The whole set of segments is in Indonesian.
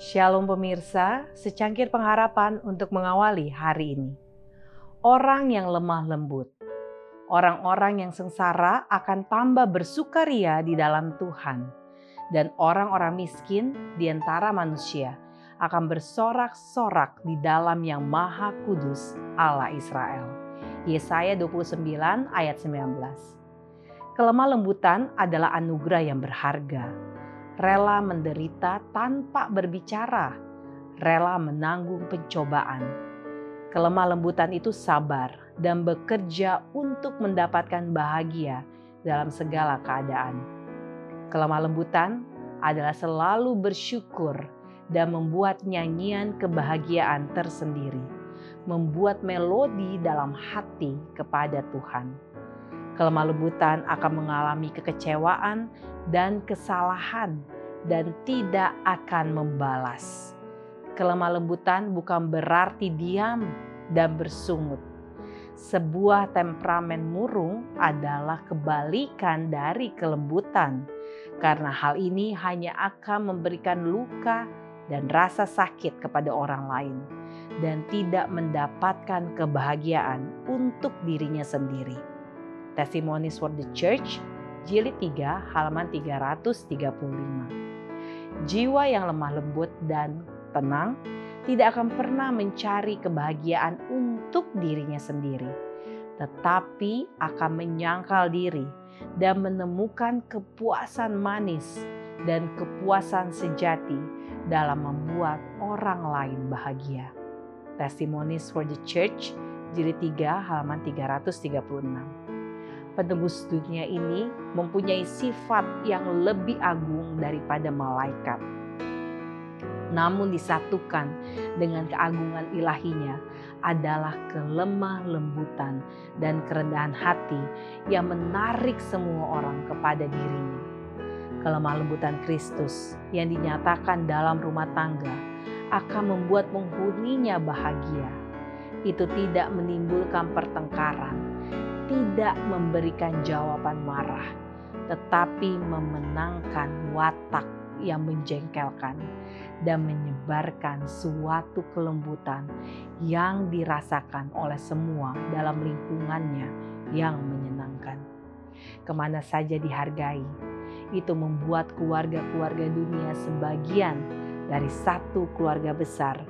Shalom pemirsa, secangkir pengharapan untuk mengawali hari ini. Orang yang lemah lembut, orang-orang yang sengsara akan tambah bersukaria di dalam Tuhan, dan orang-orang miskin di antara manusia akan bersorak-sorak di dalam yang maha kudus Allah Israel. Yesaya 29 ayat 19. Kelemah lembutan adalah anugerah yang berharga rela menderita tanpa berbicara, rela menanggung pencobaan. Kelemah lembutan itu sabar dan bekerja untuk mendapatkan bahagia dalam segala keadaan. Kelemah lembutan adalah selalu bersyukur dan membuat nyanyian kebahagiaan tersendiri, membuat melodi dalam hati kepada Tuhan. Kelemah lembutan akan mengalami kekecewaan dan kesalahan dan tidak akan membalas. Kelemah lembutan bukan berarti diam dan bersungut. Sebuah temperamen murung adalah kebalikan dari kelembutan, karena hal ini hanya akan memberikan luka dan rasa sakit kepada orang lain, dan tidak mendapatkan kebahagiaan untuk dirinya sendiri. Testimonies for the Church jilid 3 halaman 335. Jiwa yang lemah lembut dan tenang tidak akan pernah mencari kebahagiaan untuk dirinya sendiri, tetapi akan menyangkal diri dan menemukan kepuasan manis dan kepuasan sejati dalam membuat orang lain bahagia. Testimonies for the Church, jilid 3 halaman 336 penebus dunia ini mempunyai sifat yang lebih agung daripada malaikat. Namun disatukan dengan keagungan ilahinya adalah kelemah lembutan dan kerendahan hati yang menarik semua orang kepada dirinya. Kelemah lembutan Kristus yang dinyatakan dalam rumah tangga akan membuat penghuninya bahagia. Itu tidak menimbulkan pertengkaran, tidak memberikan jawaban marah, tetapi memenangkan watak yang menjengkelkan dan menyebarkan suatu kelembutan yang dirasakan oleh semua dalam lingkungannya yang menyenangkan. Ke mana saja dihargai, itu membuat keluarga-keluarga dunia sebagian dari satu keluarga besar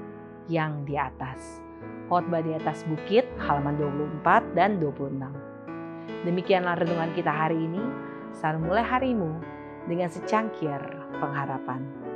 yang di atas. Khotbah di atas bukit halaman 24 dan 26. Demikianlah renungan kita hari ini. Selalu mulai harimu dengan secangkir pengharapan.